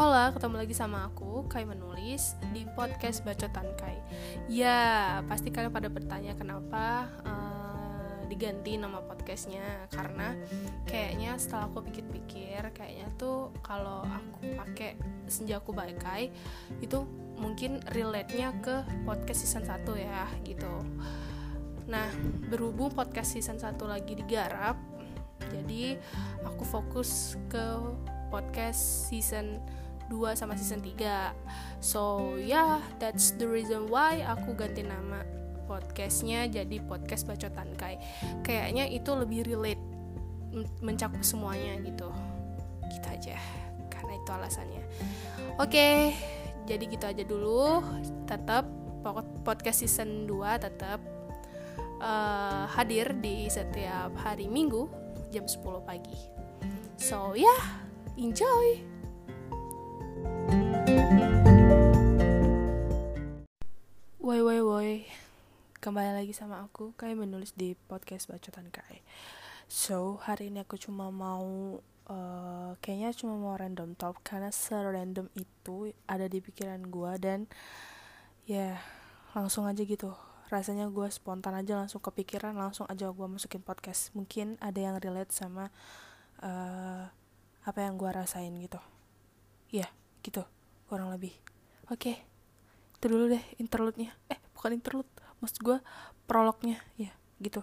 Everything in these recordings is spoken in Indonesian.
Hola, ketemu lagi sama aku, Kai Menulis, di podcast Bacotan Kai. Ya, pasti kalian pada bertanya kenapa uh, diganti nama podcastnya. Karena kayaknya setelah aku pikir-pikir, kayaknya tuh kalau aku pakai Senjaku Kai Itu mungkin relate-nya ke podcast season 1 ya, gitu. Nah, berhubung podcast season 1 lagi digarap Jadi, aku fokus ke podcast season 2 sama season 3 so yeah that's the reason why aku ganti nama podcastnya jadi podcast bacotan kai. Kayaknya itu lebih relate mencakup semuanya gitu. Gitu aja karena itu alasannya. Oke okay, jadi gitu aja dulu. Tetap podcast season 2 tetap uh, hadir di setiap hari minggu jam 10 pagi. So yeah enjoy Woi woi woi. Kembali lagi sama aku. Kai menulis di podcast Bacotan Kai So hari ini aku cuma mau uh, Kayaknya cuma mau random talk Karena serandom itu ada di pikiran gue Dan ya yeah, langsung aja gitu. Rasanya gue spontan aja langsung kepikiran Langsung aja gue masukin podcast. Mungkin ada yang relate sama uh, Apa yang gue rasain gitu. Ya yeah, gitu kurang lebih oke okay. itu dulu deh interlude-nya eh bukan interlude maksud gue prolognya ya gitu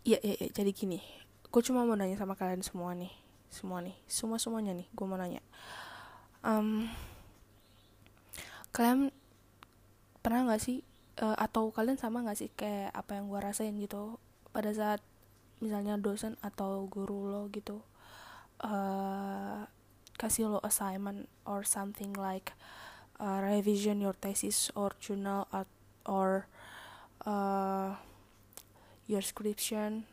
Iya, iya, iya, jadi gini. Gue cuma mau nanya sama kalian semua nih. Semua nih. Semua-semuanya nih. Gue mau nanya. Um, kalian pernah nggak sih uh, atau kalian sama nggak sih kayak apa yang gue rasain gitu pada saat misalnya dosen atau guru lo gitu uh, kasih lo assignment or something like uh, revision your thesis or journal at, or uh, your scription.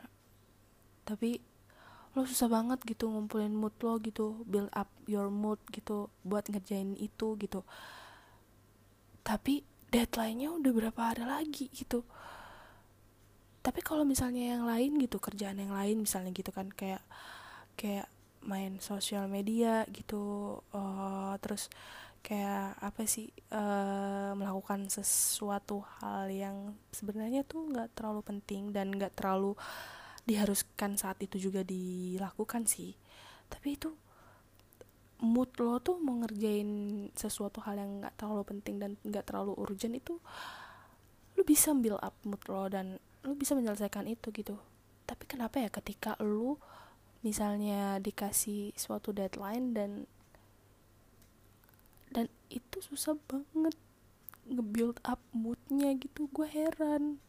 Tapi lo susah banget gitu ngumpulin mood lo gitu build up your mood gitu buat ngerjain itu gitu tapi deadline-nya udah berapa hari lagi gitu. Tapi kalau misalnya yang lain gitu kerjaan yang lain misalnya gitu kan kayak kayak main sosial media gitu uh, terus kayak apa sih uh, melakukan sesuatu hal yang sebenarnya tuh nggak terlalu penting dan nggak terlalu diharuskan saat itu juga dilakukan sih. Tapi itu mood lo tuh mau ngerjain sesuatu hal yang nggak terlalu penting dan nggak terlalu urgent itu lo bisa build up mood lo dan lo bisa menyelesaikan itu gitu. Tapi kenapa ya ketika lo misalnya dikasih suatu deadline dan dan itu susah banget nge-build up moodnya gitu. Gue heran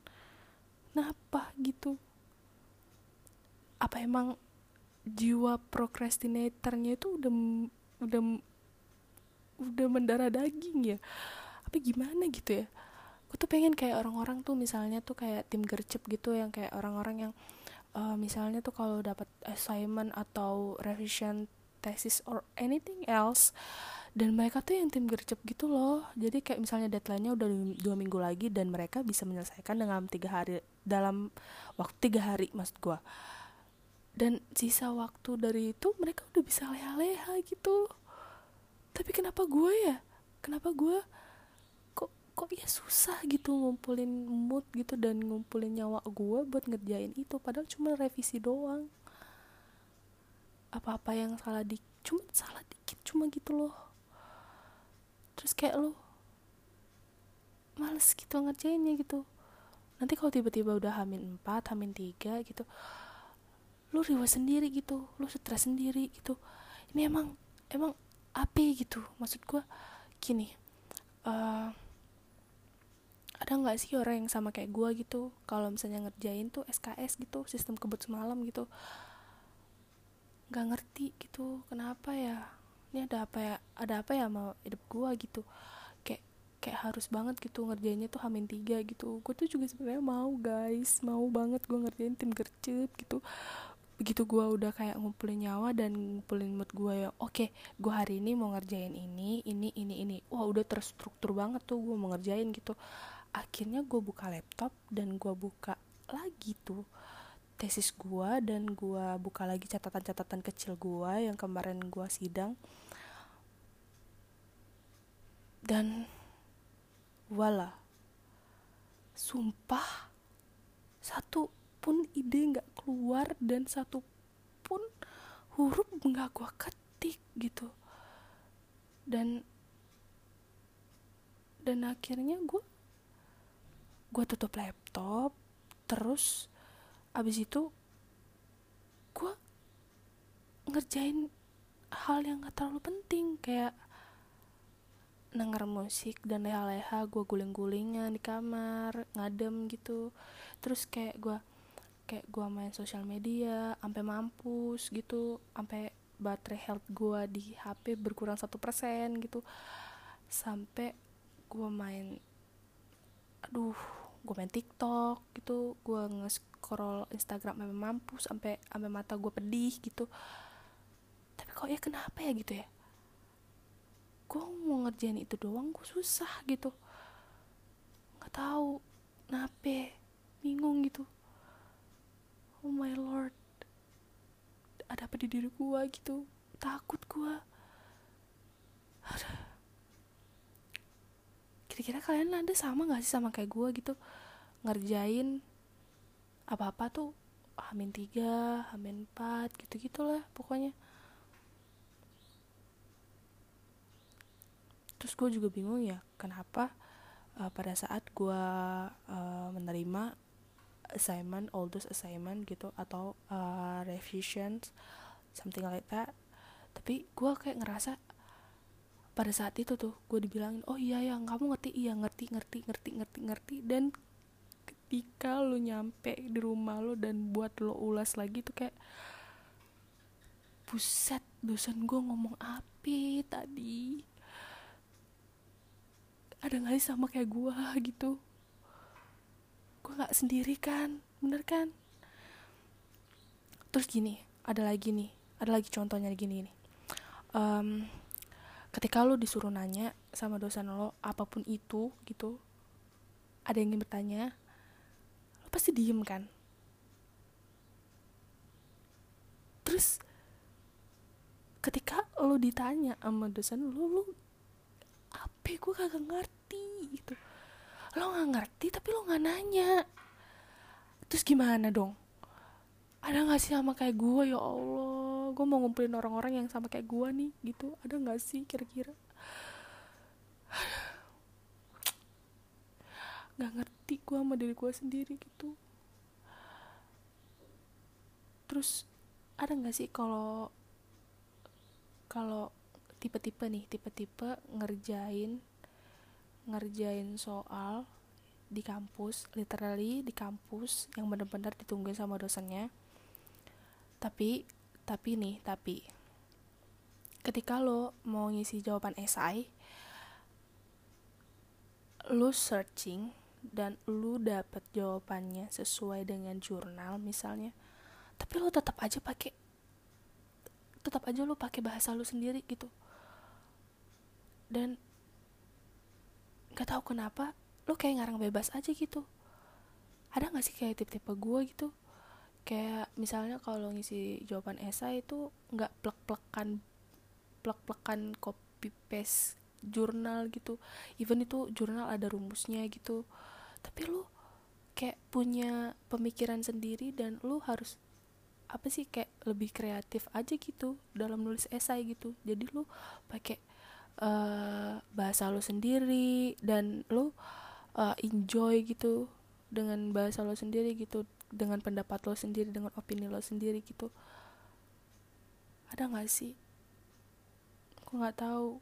kenapa gitu? Apa emang jiwa procrastinatornya itu udah udah udah mendarah daging ya. Apa gimana gitu ya? Aku tuh pengen kayak orang-orang tuh misalnya tuh kayak tim gercep gitu yang kayak orang-orang yang uh, misalnya tuh kalau dapat assignment atau revision thesis or anything else dan mereka tuh yang tim gercep gitu loh. Jadi kayak misalnya deadline-nya udah dua minggu lagi dan mereka bisa menyelesaikan dengan tiga hari dalam waktu tiga hari maksud gue dan sisa waktu dari itu mereka udah bisa leha-leha gitu. Tapi kenapa gue ya? Kenapa gue kok kok ya susah gitu ngumpulin mood gitu dan ngumpulin nyawa gue buat ngerjain itu? Padahal cuma revisi doang. Apa-apa yang salah di cuma salah dikit cuma gitu loh. Terus kayak lo males gitu ngerjainnya gitu. Nanti kalau tiba-tiba udah hamin 4, hamin 3 gitu lu riwa sendiri gitu lu stres sendiri gitu. Ini emang emang api gitu. Maksud gue gini uh, ada nggak sih orang yang sama kayak gue gitu? Kalau misalnya ngerjain tuh SKS gitu sistem kebut semalam gitu. Nggak ngerti gitu kenapa ya? Ini ada apa ya? Ada apa ya mau hidup gue gitu? Kayak kayak harus banget gitu ngerjainnya tuh hamin tiga gitu. Gue tuh juga sebenarnya mau guys. Mau banget gue ngerjain tim gercep gitu begitu gue udah kayak ngumpulin nyawa dan ngumpulin mood gue ya oke okay, gue hari ini mau ngerjain ini ini ini ini. Wah udah terstruktur banget tuh gue mau ngerjain gitu. Akhirnya gue buka laptop dan gue buka lagi tuh tesis gue dan gue buka lagi catatan-catatan kecil gue yang kemarin gue sidang. Dan wala sumpah satu pun ide nggak keluar dan satu pun huruf nggak gue ketik gitu. Dan dan akhirnya gue gue tutup laptop terus abis itu gue ngerjain hal yang gak terlalu penting kayak denger musik dan leha-leha gue guling-gulingan di kamar ngadem gitu. Terus kayak gue kayak gue main sosial media sampai mampus gitu sampai baterai health gue di HP berkurang satu persen gitu. Sampai gue main aduh gue main TikTok gitu gue nge-scroll Instagram sampai mampus sampai sampai mata gue pedih gitu. Tapi kok ya kenapa ya gitu ya? Gue mau ngerjain itu doang gue susah gitu. Nggak tahu kenapa bingung gitu oh my lord. Ada apa di diri gue gitu? Takut gue kira-kira kalian ada sama gak sih sama kayak gue gitu? Ngerjain apa-apa tuh hamin tiga, hamin empat, gitu gitulah pokoknya. Terus gue juga bingung ya kenapa uh, pada saat gue uh, menerima assignment all those assignment gitu atau uh, revisions something like that. Tapi gue kayak ngerasa pada saat itu tuh gue dibilangin oh iya ya kamu ngerti iya ngerti ngerti ngerti ngerti ngerti. Dan ketika lo nyampe di rumah lo dan buat lo ulas lagi tuh kayak buset dosen gue ngomong api tadi. Ada nggak sih sama kayak gue gitu nggak sendiri kan? Bener kan? Terus gini ada lagi nih ada lagi contohnya gini nih. Um, ketika lo disuruh nanya sama dosen lo apa pun itu gitu ada yang ingin bertanya lo pasti diem kan? Terus ketika lo ditanya sama dosen lo lo apa? Gue kagak ngerti gitu lo nggak ngerti tapi lo nggak nanya. Terus gimana dong? Ada nggak sih sama kayak gue ya allah gue mau ngumpulin orang-orang yang sama kayak gue nih gitu. Ada nggak sih kira-kira? Nggak ngerti gue sama diri gue sendiri gitu. Terus ada nggak sih kalau kalau tipe-tipe nih tipe-tipe ngerjain ngerjain soal di kampus literally di kampus yang bener-bener ditungguin sama dosennya. Tapi tapi nih tapi. Ketika lo mau ngisi jawaban esai lo searching dan lo dapet jawabannya sesuai dengan jurnal misalnya tapi lo tetap aja pakai tetap aja lo pakai bahasa lo sendiri gitu. Dan gak tahu kenapa lo kayak ngarang bebas aja gitu. Ada gak sih kayak tipe-tipe gue gitu? Kayak misalnya kalau ngisi jawaban esai itu nggak plek-plekan plek-plekan copy paste jurnal gitu. Even itu jurnal ada rumusnya gitu. Tapi lu kayak punya pemikiran sendiri dan lu harus apa sih kayak lebih kreatif aja gitu dalam nulis esai gitu. Jadi lu pakai uh, bahasa lu sendiri dan lu uh, enjoy gitu dengan bahasa lo sendiri gitu dengan pendapat lo sendiri dengan opini lo sendiri gitu. Ada nggak sih? Aku nggak tahu.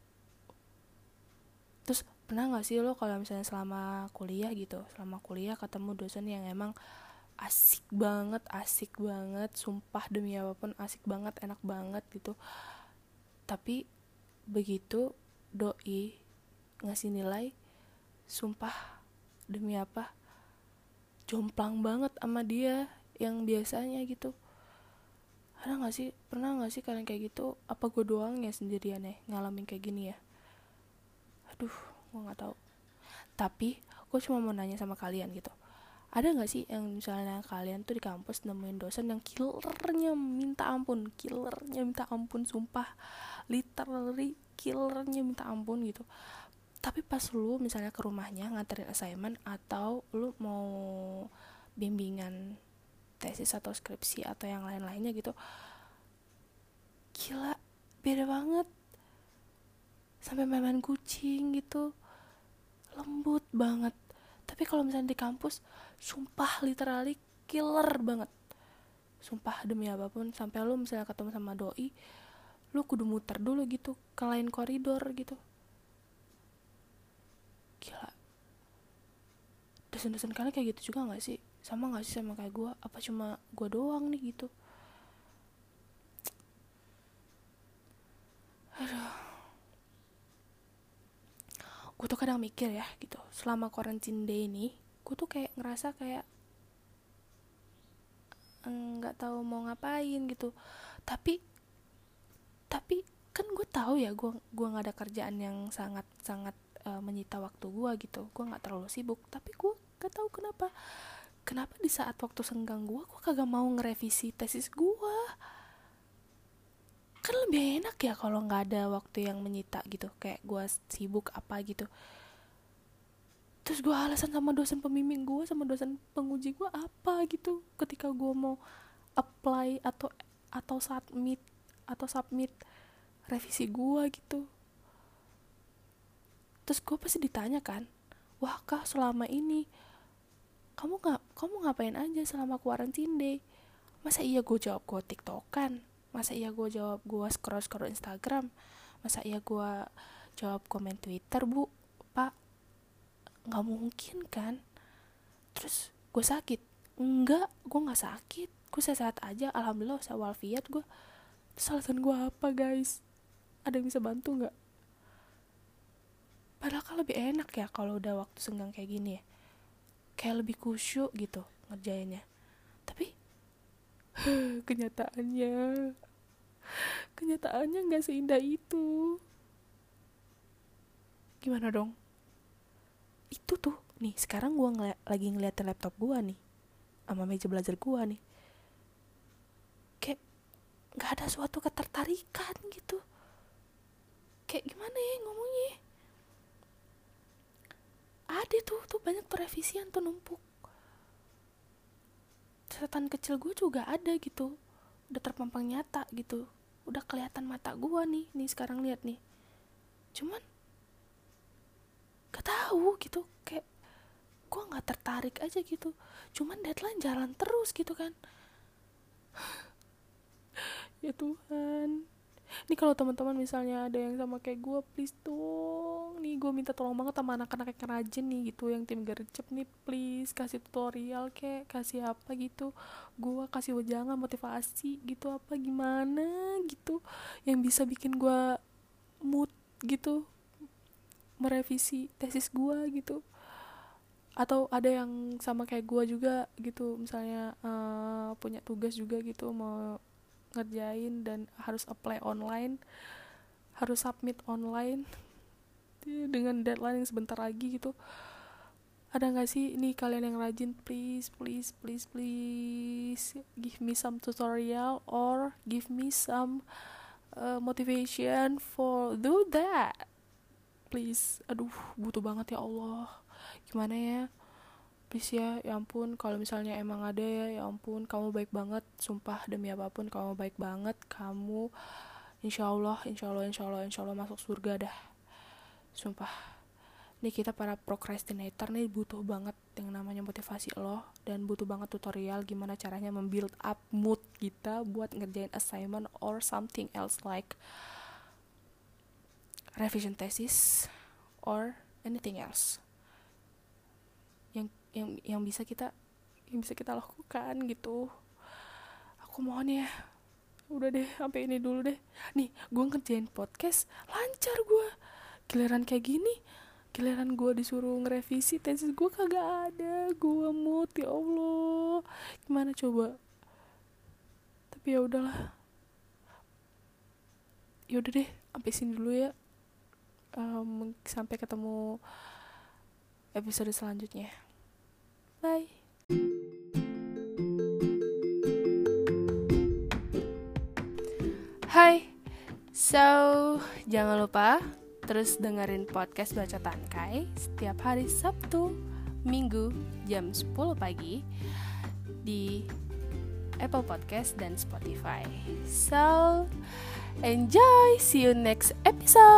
Terus pernah nggak sih lo kalau misalnya selama kuliah gitu selama kuliah ketemu dosen yang emang asik banget asik banget sumpah demi apa pun asik banget enak banget gitu. Tapi begitu doi ngasih nilai sumpah demi apa? Jomplang banget sama dia yang biasanya gitu. Ada nggak sih pernah nggak sih kalian kayak gitu? Apa gue doang ya sendirian ya ngalamin kayak gini ya? Aduh gue nggak tahu. Tapi gue cuma mau nanya sama kalian gitu ada nggak sih yang misalnya kalian tuh di kampus nemuin dosen yang killernya minta ampun killernya minta ampun sumpah literally killernya minta ampun gitu. Tapi pas lu misalnya ke rumahnya nganterin assignment atau lu mau bimbingan tesis atau skripsi atau yang lain-lainnya gitu gila beda banget. Sampai main-main kucing gitu lembut banget. Tapi kalau misalnya di kampus sumpah literally killer banget. Sumpah demi apa pun sampai lu misalnya ketemu sama doi lu kudu muter dulu gitu ke lain koridor gitu. Gila. Dosen-dosen kalian kayak gitu juga gak sih? Sama gak sih sama kayak gue apa cuma gue doang nih gitu? Aduh. Gue tuh kadang mikir ya gitu selama quarantine day ini gue tuh kayak ngerasa kayak nggak tahu mau ngapain gitu. Tapi tapi kan gue tahu ya gue gue nggak ada kerjaan yang sangat sangat uh, menyita waktu gue gitu. Gue nggak terlalu sibuk. Tapi gue gak tahu kenapa kenapa di saat waktu senggang gue gue kagak mau ngerevisi tesis gue kan lebih enak ya kalau nggak ada waktu yang menyita gitu. Kayak gue sibuk apa gitu terus gue alasan sama dosen pembimbing gue sama dosen penguji gue apa gitu? Ketika gue mau apply atau atau submit atau submit revisi gue gitu. Terus gue pasti ditanya kan wah kah selama ini kamu nggak kamu ngapain aja selama kuarantin deh masa iya gue jawab gue tiktokan? Masa iya gue jawab gue scroll scroll instagram? Masa iya gue jawab komen twitter bu? Pak nggak mungkin kan? Terus gue sakit. Enggak gue nggak sakit. Gue sehat aja. Alhamdulillah saya walafiat gue. Terus alasan gue apa guys? Ada yang bisa bantu nggak? Padahal kan lebih enak ya kalau udah waktu senggang kayak gini ya. Kayak lebih kusyuk gitu ngerjainnya. Tapi kenyataannya kenyataannya nggak seindah itu. Gimana dong itu tuh nih sekarang gue ngel lagi ngeliat laptop gue nih sama meja belajar gue nih. Kayak nggak ada suatu ketertarikan gitu. Kayak gimana ya ngomongnya? Ada tuh tuh banyak tuh revisian tuh numpuk. Catatan kecil gue juga ada gitu udah terpampang nyata gitu. Udah kelihatan mata gue nih nih sekarang lihat nih. Cuman gak tahu gitu. Kayak gue nggak tertarik aja gitu. Cuman deadline jalan terus gitu kan. Ya Tuhan. Ini kalau teman-teman misalnya ada yang sama kayak gue please dong. Nih gue minta tolong banget sama anak-anak yang rajin nih gitu yang tim gercep nih please kasih tutorial kayak kasih apa gitu. Gue kasih wejangan motivasi gitu apa gimana gitu yang bisa bikin gue mood gitu merevisi tesis gue gitu. Atau ada yang sama kayak gue juga gitu misalnya uh, punya tugas juga gitu mau ngerjain dan harus apply online harus submit online dengan deadline yang sebentar lagi gitu. Ada nggak sih ini kalian yang rajin please please please please give me some tutorial or give me some uh, motivation for do that please. Aduh butuh banget ya Allah. Gimana ya? Please ya ya ampun. Kalau misalnya emang ada ya ya ampun. Kamu baik banget. Sumpah demi apa pun kamu baik banget. Kamu insya Allah insya Allah insya Allah insya Allah masuk surga dah. Sumpah. Nih kita para procrastinator nih butuh banget yang namanya motivasi lo. Dan butuh banget tutorial gimana caranya membuild up mood kita buat ngerjain assignment or something else like revision thesis or anything else yang yang bisa kita yang bisa kita lakukan gitu. Aku mohon ya udah deh sampai ini dulu deh. Nih gue ngerjain podcast lancar gue giliran kayak gini giliran gue disuruh ngerevisi tesis gue kagak ada. Gue mood ya allah. Gimana coba? Tapi ya udahlah. Ya udah deh sampai sini dulu ya um, sampai ketemu episode selanjutnya bye Hai, so jangan lupa terus dengerin podcast Baca Tangkai setiap hari Sabtu, Minggu jam 10 pagi di Apple Podcast dan Spotify. So, enjoy. See you next episode.